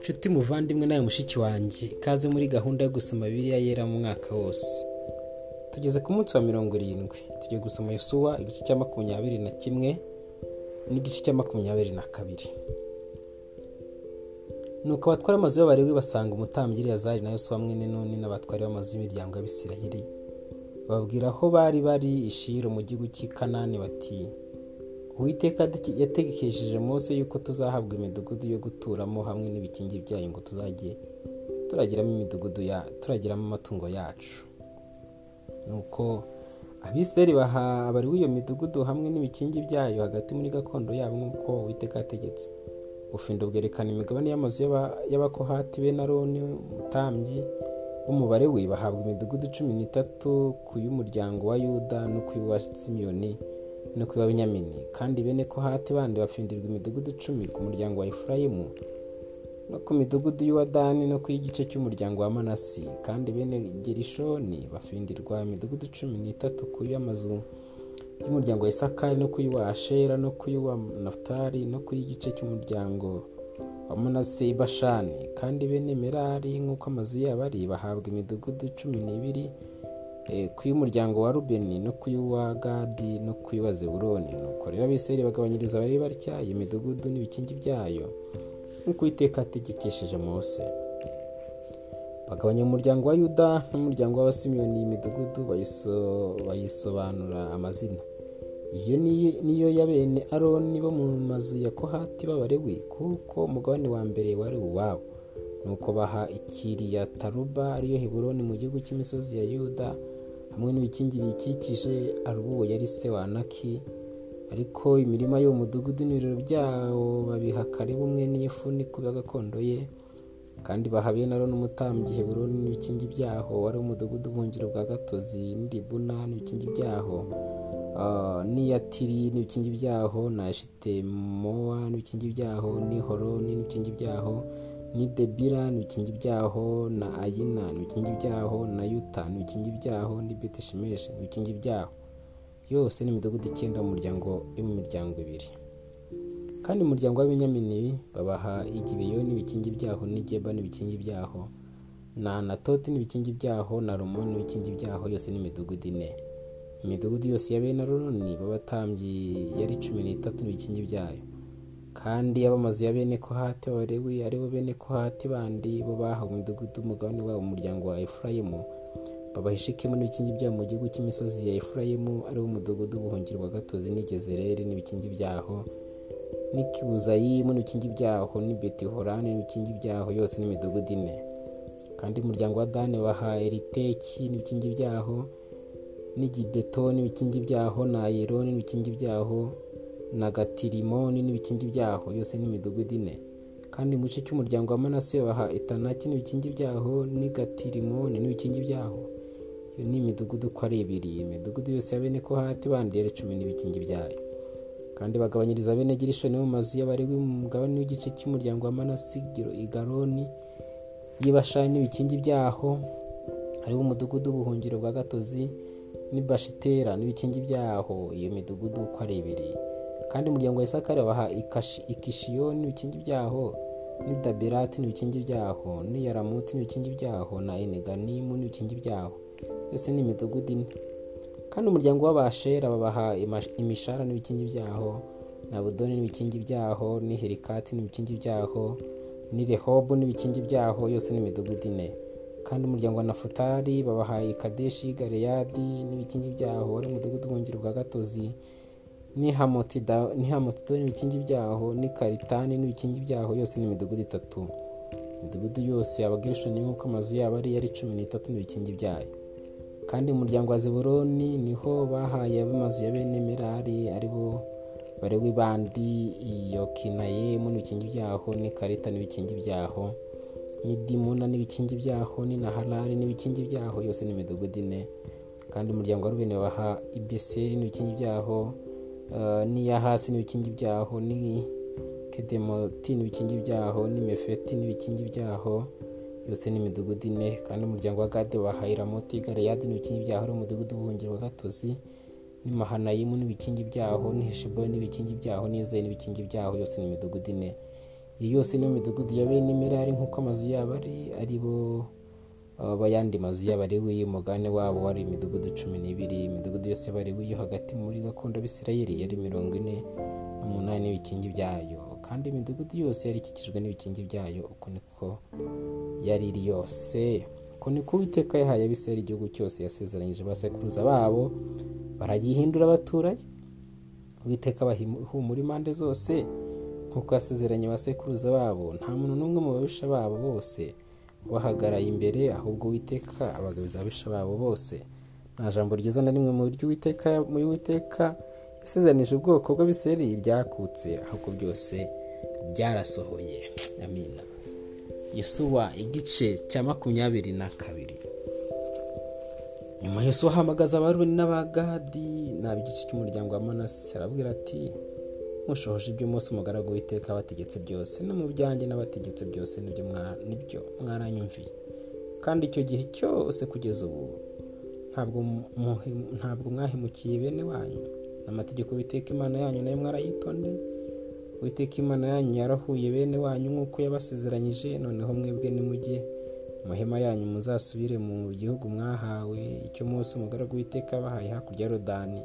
nshuti muvandimwe nawe mushiki wanjye ikaze muri gahunda yo gusoma biriya yera mu mwaka wose. Tugeze ku munsi wa mirongo irindwi. Tugiye gusoma Yosuwa igice cya makumyabiri na kimwe n'igice cya makumyabiri na kabiri. Nuko abatwara amazu y'abarewi basanga umutambyi Eleyazari na Yosuwa mwene nuni n'abatwari b'amazu y'imiryango y'abisirayeli. Bababwira aho bari bari ishiro mu gihugu cy'i kanani bati uwiteka yategekesheje Mose yuko tuzahabwa imidugudu yo guturamo hamwe n'ibikingi byayo ngo tuzajye turagiramo imidugudu ya turagiramo amatungo yacu. Nuko abiseri baha abari w'iyo midugudu hamwe n'ibikingi byayo hagati muri gakondo yabo nk'uko uwiteka yategetse. Ubufindo bwerekana imigabane y'amazu y'abakohati be na roni umutambyi w'umubare we bahabwa imidugudu cumi n'itatu ku y'umuryango wa yuda no ku y'uwa simiyoni no ku y'abenyamini kandi bene kohati bandi bafindirwa imidugudu icumi ku muryango wa efurayimu no ku midugudu y'uwa dani no ku y'igice cy'umuryango wa manasi. Kandi bene gerishoni bafindirwa imidugudu cumi n'itatu ku y'amazu y'umuryango wa isakari no ku y'uwa ashera no ku y'uwa nafutari no ku y'igice cy'umuryango wa manase bashani kandi bene merari nk'uko amazu yabo ari bahabwa imidugudu cumi n'ibiri ku y'umuryango wa rubeni no ku y'uwa gadi no ku y'uwa zeburoni nuko rero abiseri bagabanyiriza abari batya iyo midugudu n'ibikingi byayo nk'uko uwiteka ategekesheje mose. Bagabanya umuryango wa yuda n'umuryango w'abasimiyoni imidugudu bayisobanura amazina. Iyo niyo ya bene aroni bo mu mazu ya kohati b'abarewi kuko umugabane wa mbere wari uwabo nuko baha ikiriya taruba ariyo heburoni mu gihugu cy'imisozi ya yuda hamwe n'ibikingi biyikikije arubuwo yari se wa anaki. Ariko imirima y'uwo mudugudu n'ibiriro byawo babiha karibu umwe n'iyefuni kuba gakondo ye. Kandi baha bene aroni umutambyi heburoni n'ibikingi byaho wari umudugudu w'ubuhungiro bwa gatozi n'iribuna n'ibikingi byaho. N'iyatiri n'ibikingi byaho na shitemowa n'ibikingi byaho n'ihoroni n'ibikingi byaho ni debira n'ibikingi byaho na ayina n'ibikingi byaho na yuta n'ibikingi byaho ni betishimeshi n'ibikingi byaho yose ni imidugudu icyenda mu muryango yo mu miryango ibiri kandi umuryango w'abenyamini babaha igibeyo n'ibikingi byaho n'igeba n'ibikingi byaho na anatoti n'ibikingi byaho na romoni n'ibikingi byaho yose ni imidugudu ine imidugudu yose ya bene aroni b'abatambyi yari cumi n'itatu n'ibikingi byayo. Kandi ab'amazu ya bene kohati b'abarewi ari bo bene kohati bandi bo bahawe imidugudu umugabane wabo mu muryango wa efurayimu. Babaha ishikemu n'ibikingi byabo mu gihugu cy'imisozi ya efurayimu ari wo umudugudu w'ubuhungiro bwa gatozi n'igezereri n'ibikingi byaho n'ikibuzayimu n'ibikingi byaho n'ibetihorani n'ibikingi byaho yose n'imidugudu ine. Kandi umuryango wa dani baha eriteki n'ibikingi byaho n'igibeto n'ibikingi byaho na ayeroni n'ibikingi byaho na gatirimoni n'ibikingi byaho yose n'imidugudu ine. Kandi mu gice cy'umuryango wa manase baha etanaki n'ibikingi byaho n'igatirimoni n'ibikingi byaho iyo ni imidugudu uko ari ibiri. Imidugudu yose ya bene kohati bandi yari cumi n'ibikingi byayo. Kandi bagabanyiriza bene girishoni mu mazu y'abarewi mu mugabane w'igice cy'umuryango wa manase igaroni y'ibashani n'ibikingi byaho. Hariho umudugudu w'ubuhungiro bwa gatozi n'ibashitera n'ibikingi byaho iyo midugudu uko ari ibiri. Kandi umuryango wa isakari baha ikishiyoni n'ibikingi byaho n'idaberati n'ibikingi byaho n'iyaramuti n'ibikingi byaho na eneganimu n'ibikingi byaho. Yose ni imidugudu ine. Kandi umuryango w'abashera babaha imishara n'ibikingi byaho na budoni n'ibikingi byaho n'ihirikati n'ibikingi byaho n'irehobu n'ibikingi byaho yose ni imidugudu ine. Kandi umuryango wa nafutari babahaye kadeshi galeyadi n'ibikingi byaho wari umudugudu w'ubuhungiro bwa gatozi n'ihamotidoni n'ibikingi byaho n'ikaritani n'ibikingi byaho yose ni imidugudu itatu. Imidugudu yose abagirishoni nk'uko amazu yabo ari yari cumi n'itatu n'ibikingi byayo. Kandi umuryango wa zeburoni ni ho bahaye ab'amazu ya bene merari ari bo barewe bandi iyo kinayemu n'ibikingi byaho n'ikarita n'ibikingi byaho. N'idimuna n'ibikingi byaho n'inaharari n'ibikingi byaho yose ni imidugudu ine kandi umuryango wa rubeni baha ibeseri n'ibikingi byaho n'iya hasi n'ibikingi byaho ni kedemoti n'ibikingi byaho n'imefeti n'ibikingi byaho yose ni imidugudu ine kandi umuryango wa gade baha iramoti galeyadi n'ibikingi byaho ari umudugudu w'ubuhungiro wa gatozi ni mahanayimu n'ibikingi byaho ni heshiboni n'ibikingi byaho n'izeye n'ibikingi byaho yose ni imidugudu ine iyi yose niyo midugudu ya bene merari nk'uko amazu yabo ari ari bo bayandi mazu y'abalewi umugabane wabo wari imidugudu cumi n'ibiri imidugudu yose y'abalewi yo hagati muri gakondo abisirayeli yari mirongo ine n'umunani n'ibikingi byayo. Kandi imidugudu yose yari ikikijwe n'ibikingi byayo uko niko yari iri yose. Uko niko uwiteka yahaye abisirayeli igihugu cyose yasezeranyije abasekuruza babo baragihindura abaturayo uwiteka bahumura impande zose. Nk'uko yasezeranye abasekuruza babo nta muntu n'umwe mu babisha babo bose ubahagaraye imbere ahubwo uwiteka abagabiza ababisha babo bose. Nta jambo ryiza na rimwe mu buryo uwiteka muri uwiteka yasezeranije ubwoko bw'abisirayeli ryakutse ahubwo byose byarasohoye. Amina yesuwa igice cya makumyabiri na kabiri. Nyuma yesuwa ahamagaza abaruni n'abagadi naba igice cy'umuryango wa manase arabwira ati mushohoje ibyo umunsi umugaragu w'iteka wategetse byose no mu byanjye n'abategetse byose ni byo mwaranyumviye. Kandi icyo gihe cyose kugeza ubu ntabwo mwahemukiye bene wanyu. N'amategeko witeka imana yanyu na yo mwarayitondeye witeka imana yanyu yarahuye bene wanyu nk'uko yabasezeranyije noneho mwebwe nimujye muhema yanyu muzasubire mu gihugu mwahawe icyo munsi umugaragu w'iteka yabahaye hakurya ya rodani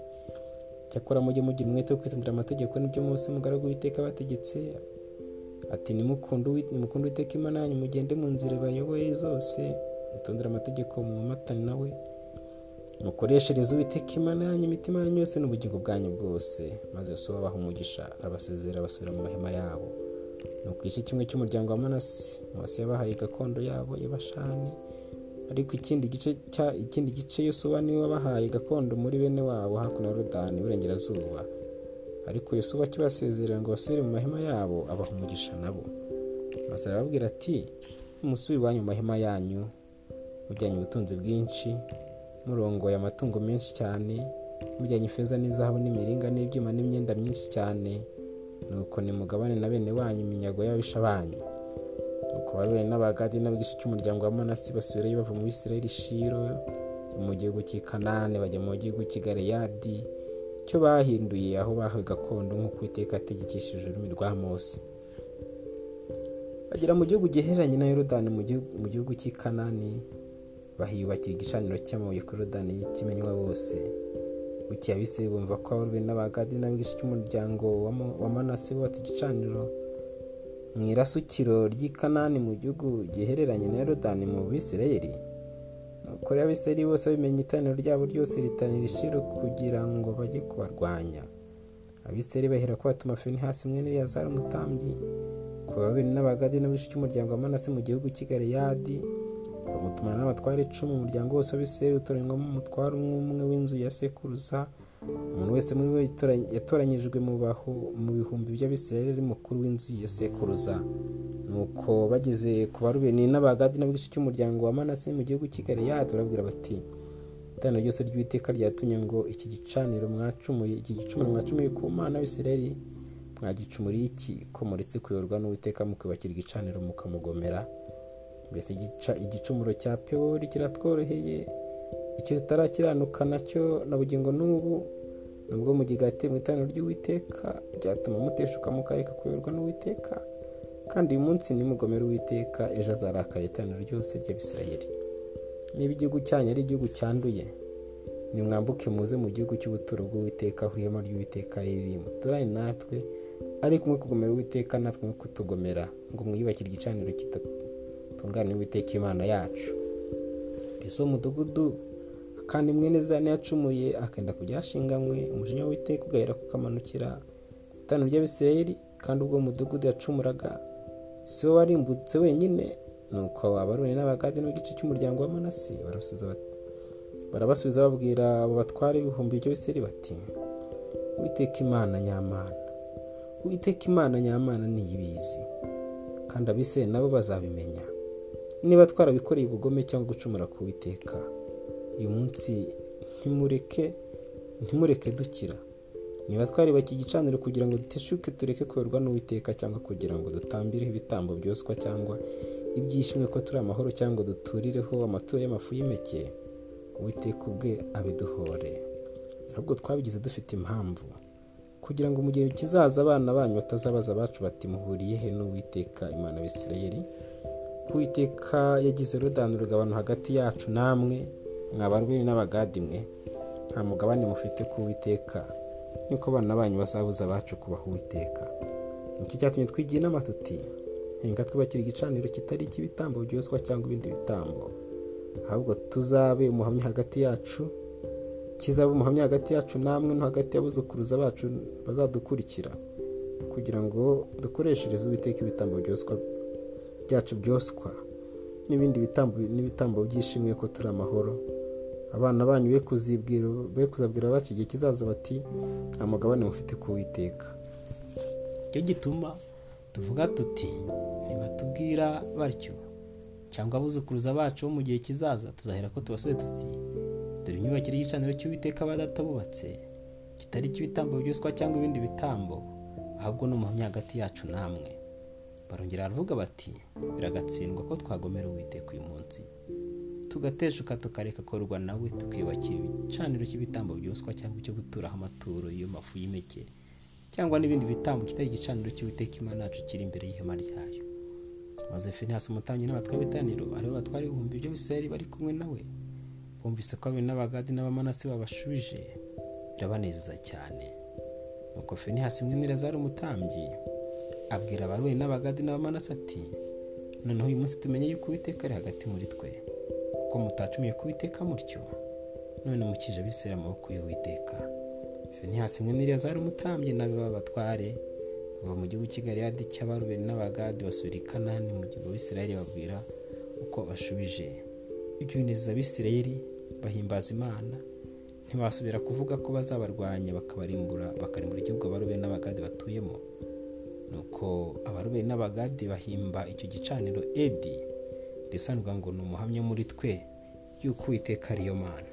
cyakora mujye mugira umwete wo kwitondera amategeko n'ibyo munsi umugaragu w'iteka bategetse ati nimukunde uwiteka imana yanyu mugende mu nzira bayoboye zose mwitondere amategeko mu matani nawe mukoreshereze uwiteka imana yanyu imitima yanyu yose n'ubugingo bwanyu bwose. Maze yose baha umugisha arabasezera basubira mu mahema yabo. Ni gice kimwe cy'umuryango wa manasi mose yabahaye gakondo yabo y'abashani. Ariko ikindi gice cya ikindi gice yosuwa ni we wabahaye gakondo muri bene wabo hakuno ya rodani iburengerazuba ariko yosuwa akibasezerera ngo basubire mu mahema yabo abaha umugisha nabo. Maze arababwira ati umusubire iwanyu mu mahema yanyu mujyanye ubutunzi bwinshi murongoye amatungo menshi cyane mujyanye ifeza n'izahabu n'imiringa n'ibyuma n'imyenda myinshi cyane nuko nimugabane na bene wanyu iminyago y'ababisha banyu. Barore n'abagadi n'abigice cy'umuryango wa manasi basubirayo bava mu bisirayeli shiro mu gihugu cy'i kanani bajya mu gihugu cy'i galeyadi. Icyo bahinduye aho bahawe gakondo nk'uko iteka yategekesheje ururimi rwa mose. Bagera mu gihugu gihereranye na yorodani mu gihugu cy'i kanani bahiyubakira igicaniro cy'amabuye kuri rodani y'ikimenywa bose. Bukeye abisirayeli bumva ko abaruwe n'abagadi n'abigice cy'umuryango wa manase bubatse igicaniro mu irasukiro ry'i kanani mu gihugu gihereranye na yorodani mu bisirayeli nuko rero abisirayeli bose bamenya iteraniro ryabo ryose ritanira ishiro kugira ngo bajye kubarwanya. Abisirayeli bahera ko batuma hasi mwene eleyazari umutambyi ku babiri n'abagadi n'abigice cy'umuryango wa manase mu gihugu cy'i galeyadi bamutumana n'abatware icumi umuryango wose w'abisirayeli utoranywamo umutware umwe umwe w'inzu ya sekuruza umuntu wese muri bo yatoranyijwe mu bihumbi by'abisirayeli mukuru w'inzu ya sekuruza. Nuko bageze ku barubeni n'abagadi n'abigice cy'umuryango wa manase mu gihugu cy'i galeyadi barabwira bati iteraniro ryose ry'uwiteka ryatumye ngo iki gicaniro mwacumuye iki gicumuro mwacumuye ku mana w'isirayeli mwagicumuriye iki? Ko muretse kuyoborwa n'uwiteka mukubakira igicaniro mukamugomera? Mbese igicumuro cya pewori kiratworoheye? Icyo tutarakiranuka na cyo na bugingo n'ubu? Nubwo mugigate mu iteraniro ry'uwiteka byatuma muteshuka mukareka kuyoborwa n'uwiteka kandi uyu munsi nimugomera uwiteka ejo azarakara iteraniro ryose ry'abisirayeli. Niba igihugu cyanyu ari igihugu cyanduye nimwambuke muze mu gihugu cy'ubuturo bw'uwiteka aho ihema ry'uwiteka riri. Muturane natwe ariko mwe kugomera uwiteka natwe mwe kutugomera ngo mwiyubakire igicaniro kidatunganye uwiteka imana yacu. Mbese uwo mudugudu kandi mwene zane yacumuye akenda kujya yashinganywe umujinya w'uwiteka ugahera kukamanukira itanu ry'abisirayeli kandi ubwo mudugudu yacumuraga si we warimbutse wenyine nuko abaroni n'abagadi n'igice cy'umuryango wa manasi barabasubiza babwira abo batwara ibihumbi by'abisirayeli bati witeka imana nyamana witeka imana nyamana niyibizi kandi abisirayeli nabo bazabimenya. Niba twarabikoreye ubugome cyangwa gucumura ku witeka uyu munsi ntimureke ntimureke dukira. Niba twaribakiye igicaniro kugira ngo duteshuke tureke kuyoborwa n'uwiteka cyangwa kugira ngo dutambireho ibitambo byoswa cyangwa ibyishimwe ko turi amahoro cyangwa duturireho amaturo y'amafu y'imeke uwiteka ubwe abiduhore. Ahubwo twabigize dufite impamvu kugira ngo mu gihe kizaza abana banyu batazabaza abacu bati muhuriye he n'uwiteka imana y'isirayeli kuwiteka yagize rodani urugabano hagati yacu namwe mwabarwiri n'abagadi mwe nta mugabane mufite kuwiteka niko abana banyu bazabuza abacu kubaha uwiteka. Nicyo cyatumye twigira inama tuti twubakira igicaniro kitari icy'ibitambo byoswa cyangwa ibindi bitambo. Ahubwo tuzabe umuhamya hagati yacu kizaba umuhamya hagati yacu namwe no hagati y'abuzukuruza bacu bazadukurikira kugira ngo dukoreshereze uwiteka ibitambo byoswa byacu byoswa n'ibindi bitambo n'ibitambo byishimiye ko turi amahoro. Abana banyu be kuzabwira abacu igihe kizaza bati nta mugabane mufite kuwiteka icyo gituma tuvuga tuti ntibatubwira batyo cyangwa abuzukuruza bacu bo mu gihe kizaza tuzahera ko tubasuye tuti dore imyubakire y'igicaniro cy'uwiteka badatabubatse kitari icy'ibitambo byoswa cyangwa ibindi bitambo ahubwo ni umuhamya hagati yacu namwe barongera baravuga bati biragatsindwa ko twagomera uwiteka uyu munsi. Tugateshuka tukareka korwa nawe tukiyubakira igicaniro cy'ibitambo byoswa cyangwa icyo guturaho amaturo iyo mafu y'imeke cyangwa n'ibindi bitambo kitari igicaniro cy'uwiteka imana yacu kiri imbere y'ihema ryayo. Maze finihasi umutambyi n'abatware b'itaniro ari bo batwara ibihumbi by'abisirayeli bari kumwe nawe bumvise ko abiri n'abagadi n'abamanasi babashubije birabanezeza cyane. Nuko finihasi mwene elazari umutambyi abwira abaruwe n'abagadi n'abamanasi ati noneho uyu munsi tumenye yuko uwiteka ari hagati muri twe. Kuko mutacumiye kuwiteka mutyo. None mukije abisera amaboko y'uwiteka. Finihasi mwene elazari umutambyi n'abe b'abatware. Bava mu gihugu cy'igaliyadi cy'abarubeni n'abagadi basubira i kanani mu gihugu abisirayeli babwira uko bashubije. Ibyo binezeza abisirayeli bahimbaza imana. Ntibasubira kuvuga ko bazabarwanya bakabarimbura bakarimbura igihugu abarubeni n'abagadi batuyemo. Nuko abarubeni n'abagadi bahimba icyo gicaniro edi. Risanzwe ngo ni umuhamya muri twe y'uko uwiteka ariyo mana.